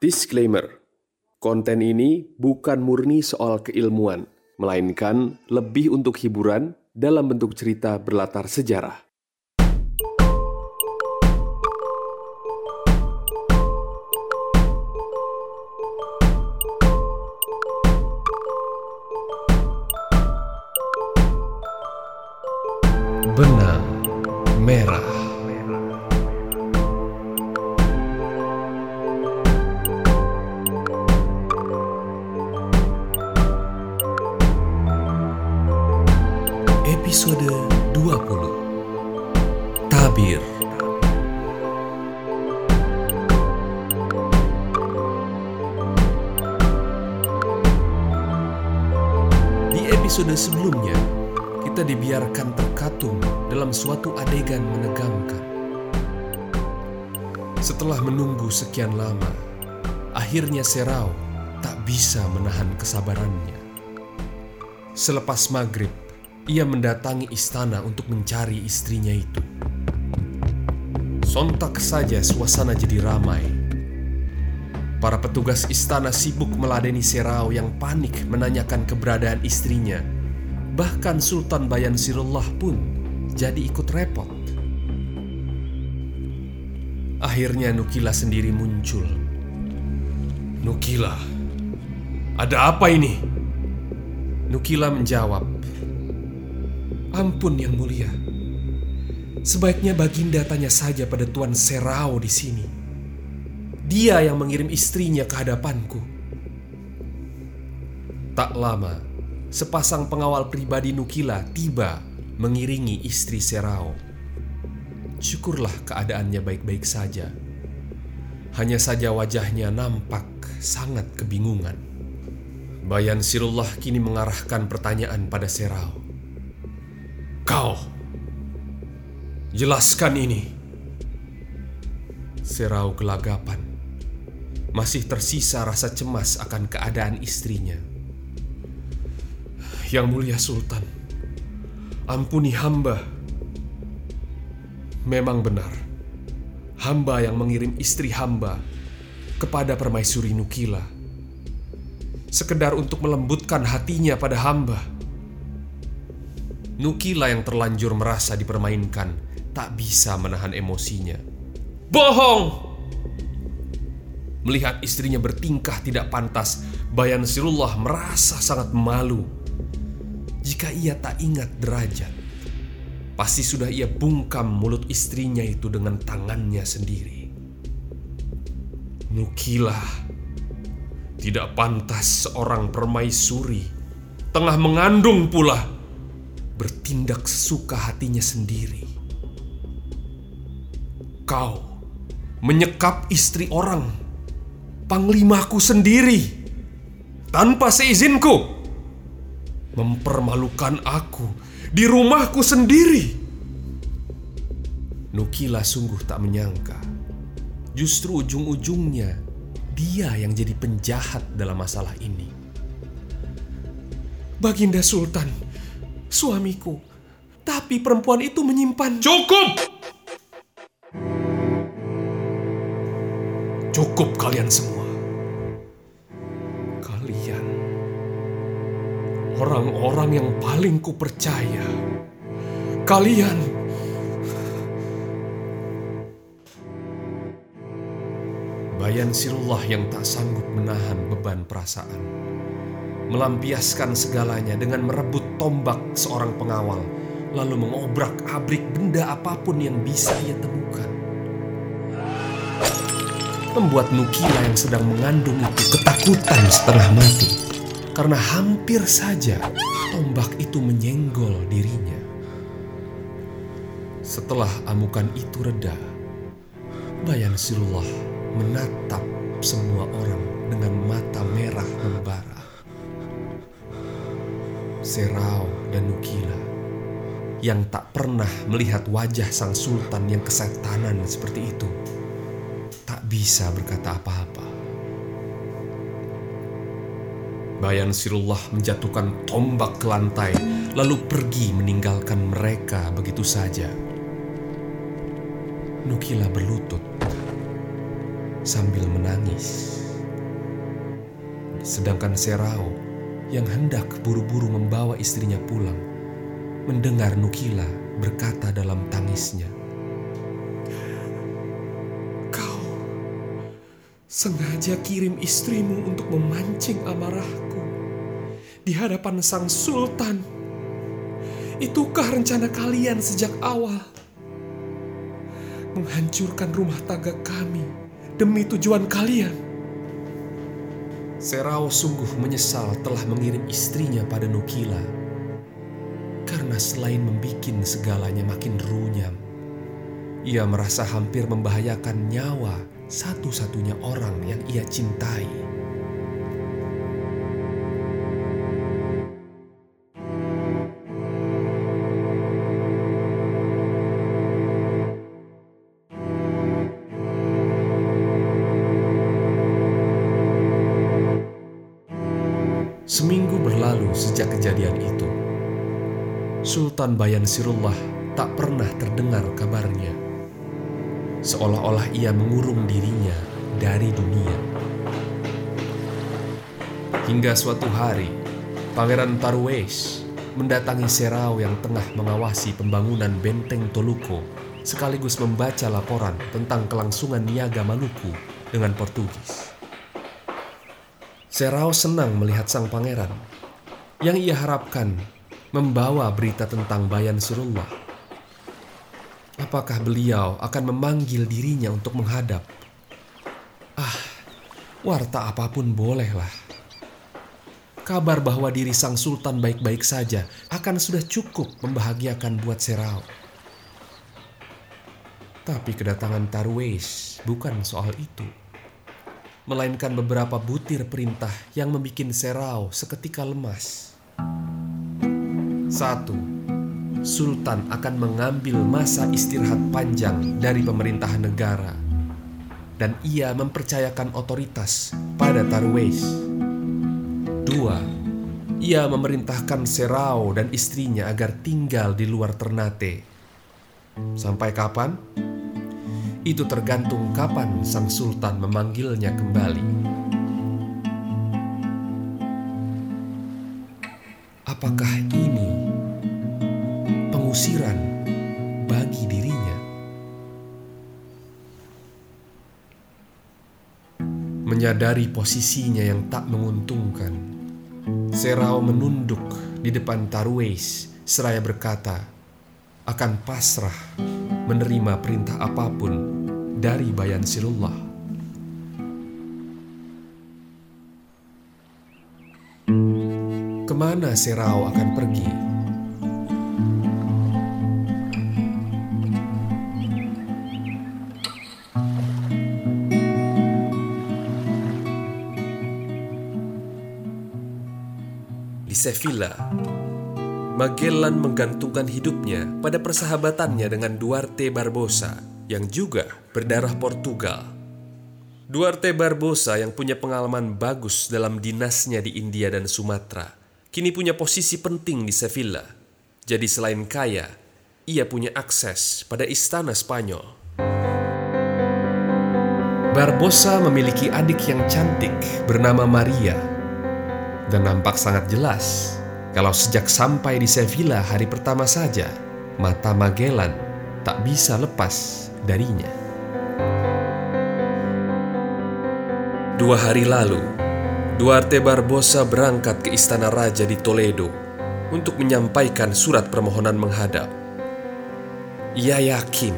Disclaimer: Konten ini bukan murni soal keilmuan, melainkan lebih untuk hiburan dalam bentuk cerita berlatar sejarah. Episode sebelumnya, kita dibiarkan terkatung dalam suatu adegan menegangkan. Setelah menunggu sekian lama, akhirnya Serau tak bisa menahan kesabarannya. Selepas maghrib, ia mendatangi istana untuk mencari istrinya itu. Sontak saja suasana jadi ramai. Para petugas istana sibuk meladeni Serau yang panik menanyakan keberadaan istrinya. Bahkan Sultan Bayan Sirullah pun jadi ikut repot. Akhirnya Nukila sendiri muncul. Nukila, ada apa ini? Nukila menjawab, Ampun yang mulia. Sebaiknya Baginda tanya saja pada Tuan Serau di sini. Dia yang mengirim istrinya ke hadapanku. Tak lama, sepasang pengawal pribadi Nukila tiba mengiringi istri Serau. Syukurlah keadaannya baik-baik saja. Hanya saja wajahnya nampak sangat kebingungan. Bayan Sirullah kini mengarahkan pertanyaan pada Serau. Kau, jelaskan ini. Serau gelagapan. Masih tersisa rasa cemas akan keadaan istrinya. Yang mulia Sultan, ampuni hamba. Memang benar, hamba yang mengirim istri hamba kepada permaisuri Nukila. Sekedar untuk melembutkan hatinya pada hamba. Nukila yang terlanjur merasa dipermainkan tak bisa menahan emosinya. Bohong! Melihat istrinya bertingkah tidak pantas, Bayan Sirullah merasa sangat malu. Jika ia tak ingat derajat, pasti sudah ia bungkam mulut istrinya itu dengan tangannya sendiri. Nukila, tidak pantas seorang permaisuri tengah mengandung pula bertindak sesuka hatinya sendiri. Kau menyekap istri orang, panglimaku sendiri, tanpa seizinku, mempermalukan aku di rumahku sendiri. Nukila sungguh tak menyangka, justru ujung-ujungnya dia yang jadi penjahat dalam masalah ini. Baginda Sultan, suamiku, tapi perempuan itu menyimpan. Cukup! Cukup kalian semua. Orang-orang yang paling kupercaya. Kalian Bayan Sirullah yang tak sanggup menahan beban perasaan melampiaskan segalanya dengan merebut tombak seorang pengawal, lalu mengobrak-abrik benda apa pun yang bisa ia temukan. Membuat Nukila yang sedang mengandung itu ketakutan setengah mati, karena hampir saja tombak itu menyenggol dirinya. Setelah amukan itu reda, Bayan Sirullah menatap semua orang dengan mata merah membara. Serau dan Nukila yang tak pernah melihat wajah sang sultan yang kesetanan seperti itu tak bisa berkata apa-apa. Bayan Sirullah menjatuhkan tombak ke lantai, lalu pergi meninggalkan mereka begitu saja. Nukila berlutut sambil menangis. Sedangkan Serao yang hendak buru-buru membawa istrinya pulang, mendengar Nukila berkata dalam tangisnya, sengaja kirim istrimu untuk memancing amarahku di hadapan sang sultan. Itukah rencana kalian sejak awal? Menghancurkan rumah tangga kami demi tujuan kalian. Serao sungguh menyesal telah mengirim istrinya pada Nukila. Karena selain membuat segalanya makin runyam, ia merasa hampir membahayakan nyawa satu-satunya orang yang ia cintai. Seminggu berlalu sejak kejadian itu. Sultan Bayan Sirullah tak pernah terdengar kabarnya. Seolah-olah ia mengurung dirinya dari dunia. Hingga suatu hari, Pangeran Tarwes mendatangi Serau yang tengah mengawasi pembangunan benteng Toluko sekaligus membaca laporan tentang kelangsungan niaga Maluku dengan Portugis. Serao senang melihat sang pangeran yang ia harapkan membawa berita tentang Bayan Surullah. Apakah beliau akan memanggil dirinya untuk menghadap? Ah, warta apa pun bolehlah. Kabar bahwa diri sang sultan baik-baik saja akan sudah cukup membahagiakan buat Serao. Tapi kedatangan Tarwes bukan soal itu melainkan beberapa butir perintah yang membuat Serau seketika lemas. Satu, Sultan akan mengambil masa istirahat panjang dari pemerintahan negara dan ia mempercayakan otoritas pada Tarwes. Dua, ia memerintahkan Serau dan istrinya agar tinggal di luar Ternate. Sampai kapan? Itu tergantung kapan sang sultan memanggilnya kembali. Apakah ini pengusiran bagi dirinya? Menyadari posisinya yang tak menguntungkan, Serao menunduk di depan Tarwes seraya berkata, akan pasrah menerima perintah apa pun dari Bayan Sirullah. Ke mana Serau akan pergi? Sevilla, Magellan menggantungkan hidupnya pada persahabatannya dengan Duarte Barbosa yang juga berdarah Portugal. Duarte Barbosa yang punya pengalaman bagus dalam dinasnya di India dan Sumatera, kini punya posisi penting di Sevilla. Jadi selain kaya, ia punya akses pada istana Spanyol. Barbosa memiliki adik yang cantik bernama Maria dan nampak sangat jelas kalau sejak sampai di Sevilla hari pertama saja, mata Magellan tak bisa lepas darinya. Dua hari lalu, Duarte Barbosa berangkat ke istana raja di Toledo untuk menyampaikan surat permohonan menghadap. Ia yakin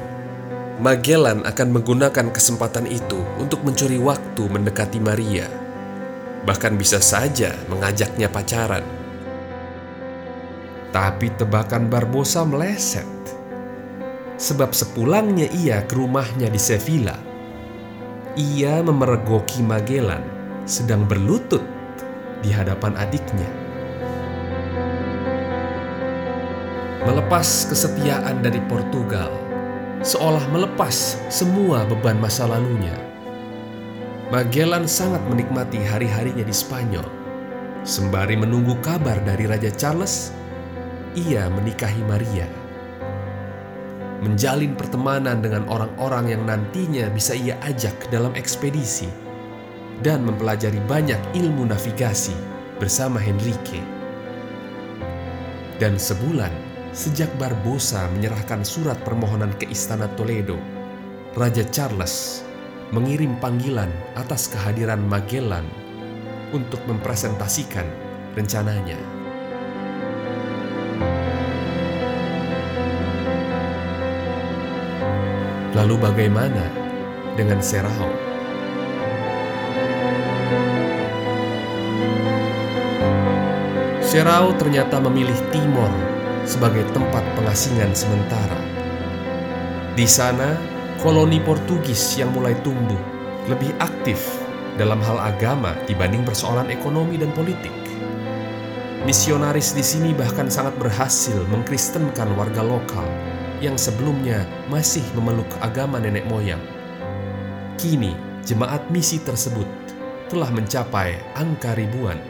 Magellan akan menggunakan kesempatan itu untuk mencuri waktu mendekati Maria, bahkan bisa saja mengajaknya pacaran. Tapi tebakan Barbosa meleset. Sebab sepulangnya ia ke rumahnya di Sevilla, ia memergoki Magellan sedang berlutut di hadapan adiknya. Melepas kesetiaan dari Portugal, seolah melepas semua beban masa lalunya. Magellan sangat menikmati hari-harinya di Spanyol, sembari menunggu kabar dari Raja Charles ia menikahi Maria. Menjalin pertemanan dengan orang-orang yang nantinya bisa ia ajak dalam ekspedisi. dan mempelajari banyak ilmu navigasi bersama Henrique. Dan sebulan sejak Barbosa menyerahkan surat permohonan ke Istana Toledo, Raja Charles mengirim panggilan atas kehadiran Magellan untuk mempresentasikan rencananya. Lalu bagaimana dengan Serao? Serao ternyata memilih Timor sebagai tempat pengasingan sementara. Di sana, koloni Portugis yang mulai tumbuh lebih aktif dalam hal agama dibanding persoalan ekonomi dan politik. Misionaris di sini bahkan sangat berhasil mengkristenkan warga lokal yang sebelumnya masih memeluk agama nenek moyang. Kini, jemaat misi tersebut telah mencapai angka ribuan.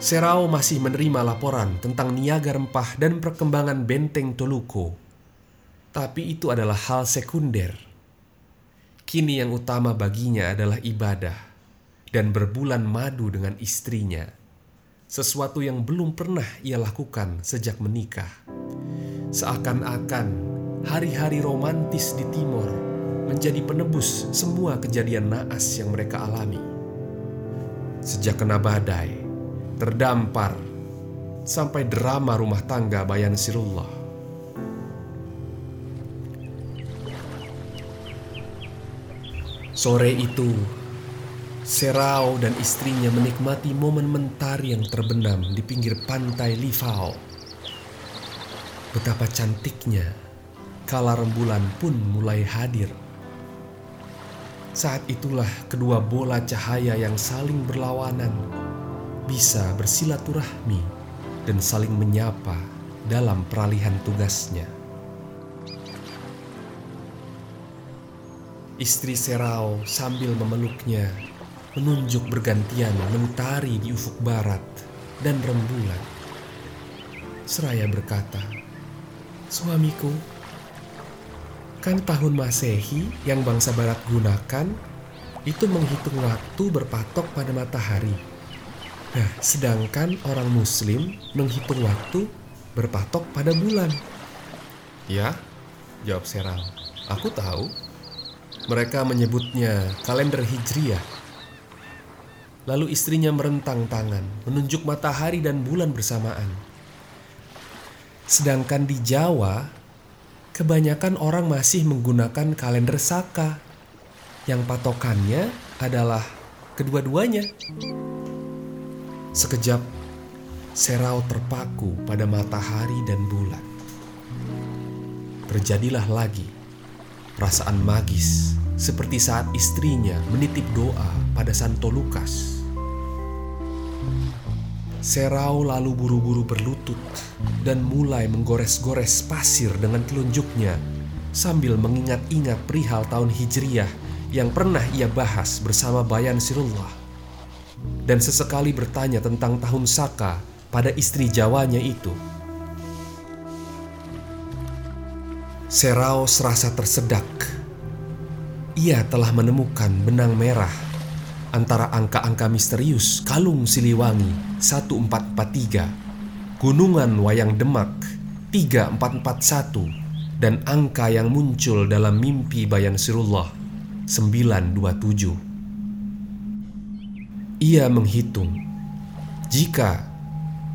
Serao masih menerima laporan tentang niaga rempah dan perkembangan benteng Toluco. Tapi itu adalah hal sekunder. Kini yang utama baginya adalah ibadah dan berbulan madu dengan istrinya. Sesuatu yang belum pernah ia lakukan sejak menikah. Seakan-akan hari-hari romantis di timur menjadi penebus semua kejadian naas yang mereka alami. Sejak kena badai, terdampar, sampai drama rumah tangga Bayan Sirullah. Sore itu, Serao dan istrinya menikmati momen mentari yang terbenam di pinggir pantai Livao. Betapa cantiknya, kala rembulan pun mulai hadir. Saat itulah kedua bola cahaya yang saling berlawanan bisa bersilaturahmi dan saling menyapa dalam peralihan tugasnya. Istri Serao sambil memeluknya menunjuk bergantian mentari di ufuk barat dan rembulan. Seraya berkata, Suamiku, kan tahun masehi yang bangsa barat gunakan itu menghitung waktu berpatok pada matahari. Nah, sedangkan orang muslim menghitung waktu berpatok pada bulan. Ya, jawab Serao. Aku tahu. Mereka menyebutnya kalender Hijriah. Lalu istrinya merentang tangan, menunjuk matahari dan bulan bersamaan. Sedangkan di Jawa, kebanyakan orang masih menggunakan kalender Saka, yang patokannya adalah kedua-duanya. Sekejap, Serau terpaku pada matahari dan bulan. Terjadilah lagi perasaan magis seperti saat istrinya menitip doa pada Santo Lukas. Serau lalu buru-buru berlutut dan mulai menggores-gores pasir dengan telunjuknya sambil mengingat-ingat perihal tahun Hijriyah yang pernah ia bahas bersama Bayan Sirullah. Dan sesekali bertanya tentang tahun Saka pada istri Jawanya itu. Serao serasa tersedak. Ia telah menemukan benang merah antara angka-angka misterius Kalung Siliwangi 1443, Gunungan Wayang Demak 3441, dan angka yang muncul dalam mimpi Bayan Sirullah 927. Ia menghitung jika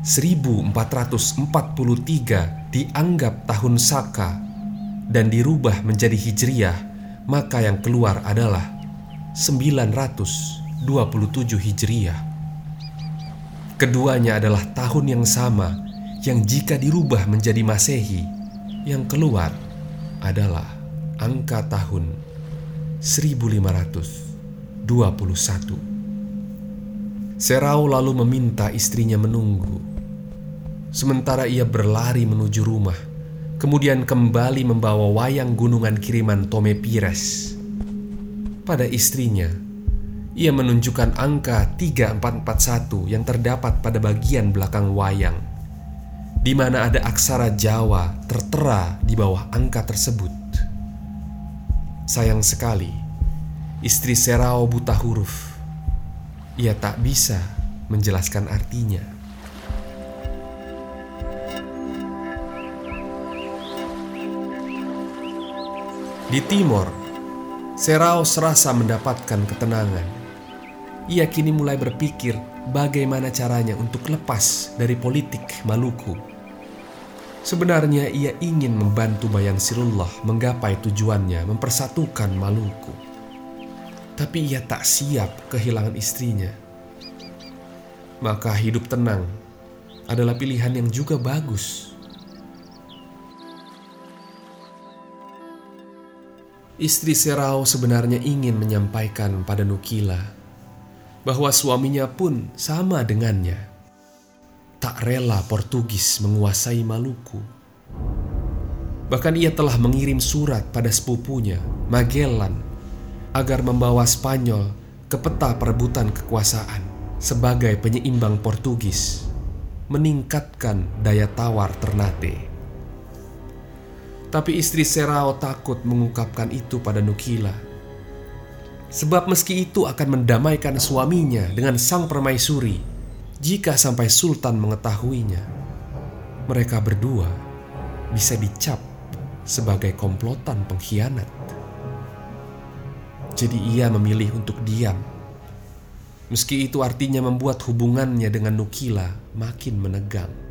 1443 dianggap tahun Saka dan dirubah menjadi Hijriyah, maka yang keluar adalah 927 Hijriyah. Keduanya adalah tahun yang sama yang jika dirubah menjadi Masehi, yang keluar adalah angka tahun 1521. Serau lalu meminta istrinya menunggu. Sementara ia berlari menuju rumah, kemudian kembali membawa wayang gunungan kiriman Tome Pires. Pada istrinya, ia menunjukkan angka 3441 yang terdapat pada bagian belakang wayang, di mana ada aksara Jawa tertera di bawah angka tersebut. Sayang sekali, Istri Serao buta huruf. Ia tak bisa menjelaskan artinya. Di timur, Serao serasa mendapatkan ketenangan. Ia kini mulai berpikir bagaimana caranya untuk lepas dari politik Maluku. Sebenarnya ia ingin membantu Bayan Sirullah menggapai tujuannya mempersatukan Maluku. Tapi ia tak siap kehilangan istrinya. Maka hidup tenang adalah pilihan yang juga bagus. Istri Serao sebenarnya ingin menyampaikan pada Nukila bahwa suaminya pun sama dengannya. Tak rela Portugis menguasai Maluku. Bahkan ia telah mengirim surat pada sepupunya, Magellan, agar membawa Spanyol ke peta perebutan kekuasaan sebagai penyeimbang Portugis, meningkatkan daya tawar Ternate. Tapi istri Serao takut mengungkapkan itu pada Nukila. Sebab meski itu akan mendamaikan suaminya dengan sang permaisuri, jika sampai Sultan mengetahuinya, mereka berdua bisa dicap sebagai komplotan pengkhianat. Jadi ia memilih untuk diam. Meski itu artinya membuat hubungannya dengan Nukila makin menegang.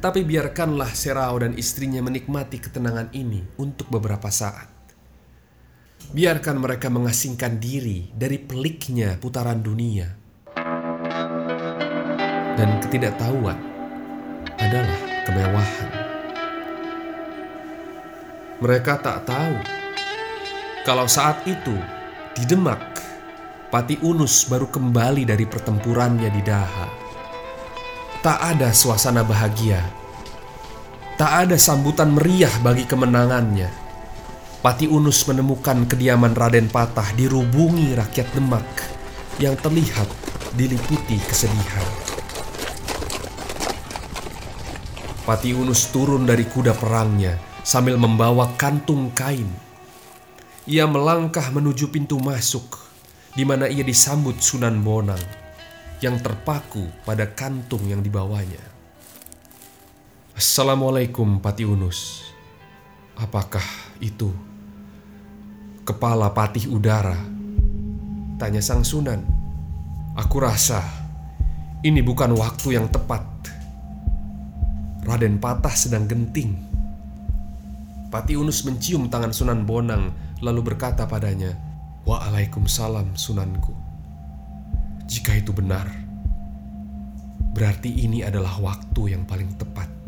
Tapi biarkanlah Serao dan istrinya menikmati ketenangan ini untuk beberapa saat. Biarkan mereka mengasingkan diri dari peliknya putaran dunia. Dan ketidaktahuan adalah kemewahan. Mereka tak tahu kalau saat itu di Demak, Pati Unus baru kembali dari pertempurannya di Daha tak ada suasana bahagia. Tak ada sambutan meriah bagi kemenangannya. Pati Unus menemukan kediaman Raden Patah dirubungi rakyat Demak yang terlihat diliputi kesedihan. Pati Unus turun dari kuda perangnya sambil membawa kantung kain. Ia melangkah menuju pintu masuk di mana ia disambut Sunan Bonang yang terpaku pada kantung yang dibawanya. Assalamualaikum Pati Unus. Apakah itu kepala patih udara? Tanya sang Sunan. Aku rasa ini bukan waktu yang tepat. Raden Patah sedang genting. Pati Unus mencium tangan Sunan Bonang lalu berkata padanya, Waalaikumsalam Sunanku. Jika itu benar, berarti ini adalah waktu yang paling tepat.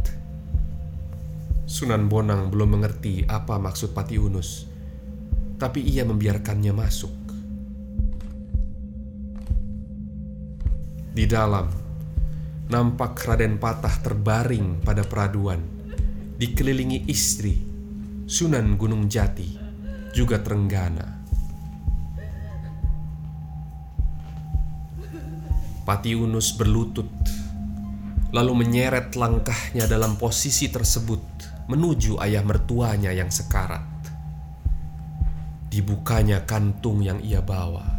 Sunan Bonang belum mengerti apa maksud Pati Unus, tapi ia membiarkannya masuk. Di dalam, nampak Raden Patah terbaring pada peraduan, dikelilingi istri, Sunan Gunung Jati, juga Trenggana. Pati Unus berlutut, lalu menyeret langkahnya dalam posisi tersebut menuju ayah mertuanya yang sekarat. Dibukanya kantung yang ia bawa,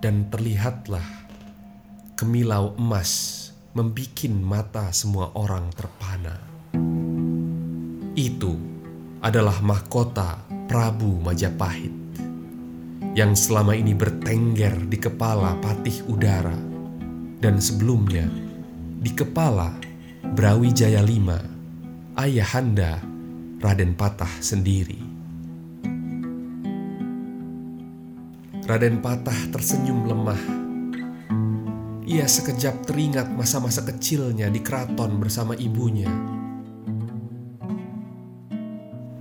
dan terlihatlah kemilau emas membikin mata semua orang terpana. Itu adalah mahkota Prabu Majapahit yang selama ini bertengger di kepala Patih Udara dan sebelumnya di kepala Brawijaya V, ayahanda Raden Patah sendiri. Raden Patah tersenyum lemah. Ia sekejap teringat masa-masa kecilnya di keraton bersama ibunya.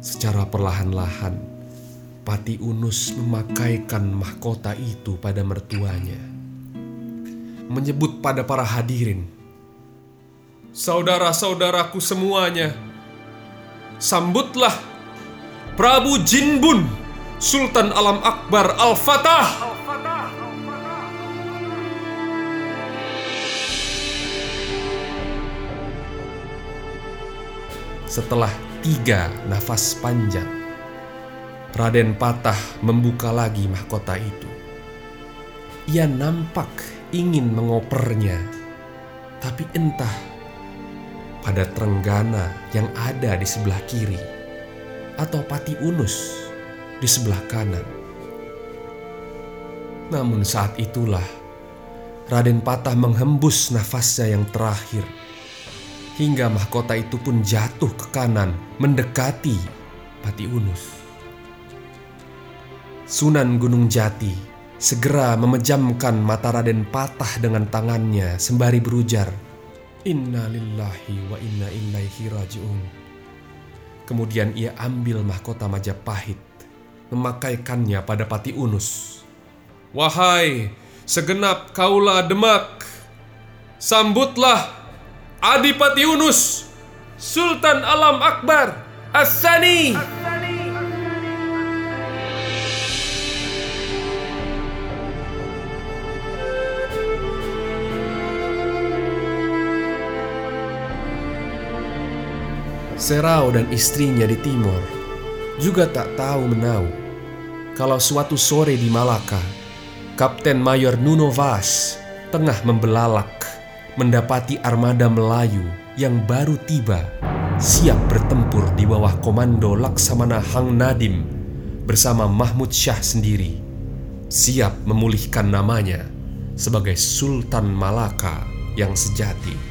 Secara perlahan-lahan, Pati Unus memakaikan mahkota itu pada mertuanya menyebut pada para hadirin, "Saudara-saudaraku semuanya, sambutlah Prabu Jinbun, Sultan Alam Akbar Al-Fatah." Setelah tiga nafas panjang, Raden Patah membuka lagi mahkota itu. Ia nampak ingin mengopernya, tapi entah pada Trenggana yang ada di sebelah kiri atau Pati Unus di sebelah kanan. Namun saat itulah Raden Patah menghembus nafasnya yang terakhir hingga mahkota itu pun jatuh ke kanan mendekati Pati Unus. Sunan Gunung Jati segera memejamkan mata Raden Patah dengan tangannya sembari berujar, Inna lillahi wa inna ilaihi raji'un. Kemudian ia ambil mahkota Majapahit, memakaikannya pada Pati Unus. Wahai segenap kaula Demak, sambutlah Adipati Unus, Sultan Alam Akbar, Asani. Serau dan istrinya di timur juga tak tahu menau kalau suatu sore di Malaka, Kapten Mayor Nuno Vaz tengah membelalak mendapati armada Melayu yang baru tiba siap bertempur di bawah komando Laksamana Hang Nadim bersama Mahmud Syah sendiri siap memulihkan namanya sebagai Sultan Malaka yang sejati.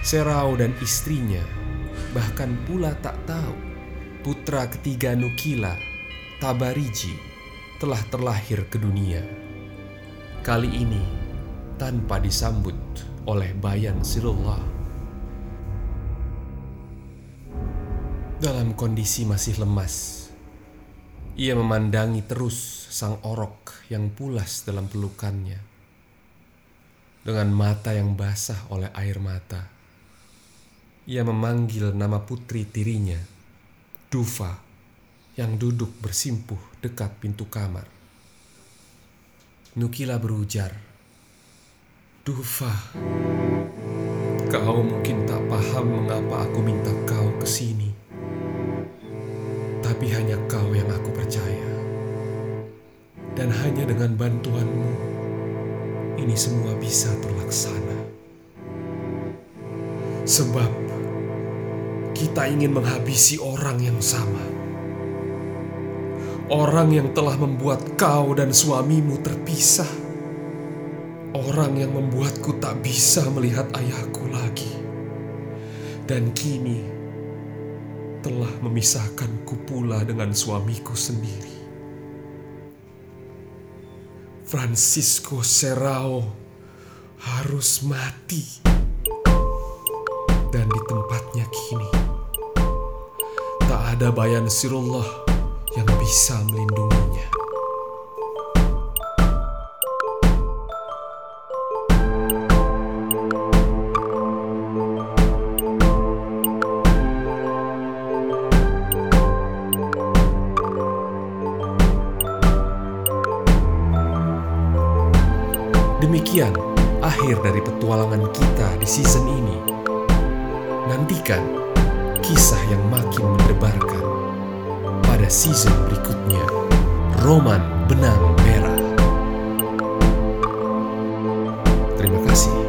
Serau dan istrinya bahkan pula tak tahu putra ketiga Nukila, Tabariji, telah terlahir ke dunia. Kali ini tanpa disambut oleh Bayan Sirullah. Dalam kondisi masih lemas, ia memandangi terus sang orok yang pulas dalam pelukannya. Dengan mata yang basah oleh air mata, ia memanggil nama putri tirinya, Dufa, yang duduk bersimpuh dekat pintu kamar. Nukila berujar, Dufa, kau mungkin tak paham mengapa aku minta kau ke sini. Tapi hanya kau yang aku percaya. Dan hanya dengan bantuanmu, ini semua bisa terlaksana. Sebab kita ingin menghabisi orang yang sama. Orang yang telah membuat kau dan suamimu terpisah. Orang yang membuatku tak bisa melihat ayahku lagi. Dan kini telah memisahkanku pula dengan suamiku sendiri. Francisco Serrao harus mati. Dan di tempatnya kini, ada bayan sirullah yang bisa melindunginya. Demikian akhir dari petualangan kita di season ini. Nantikan kisah yang makin mendebarkan pada season berikutnya. Roman Benang Merah. Terima kasih.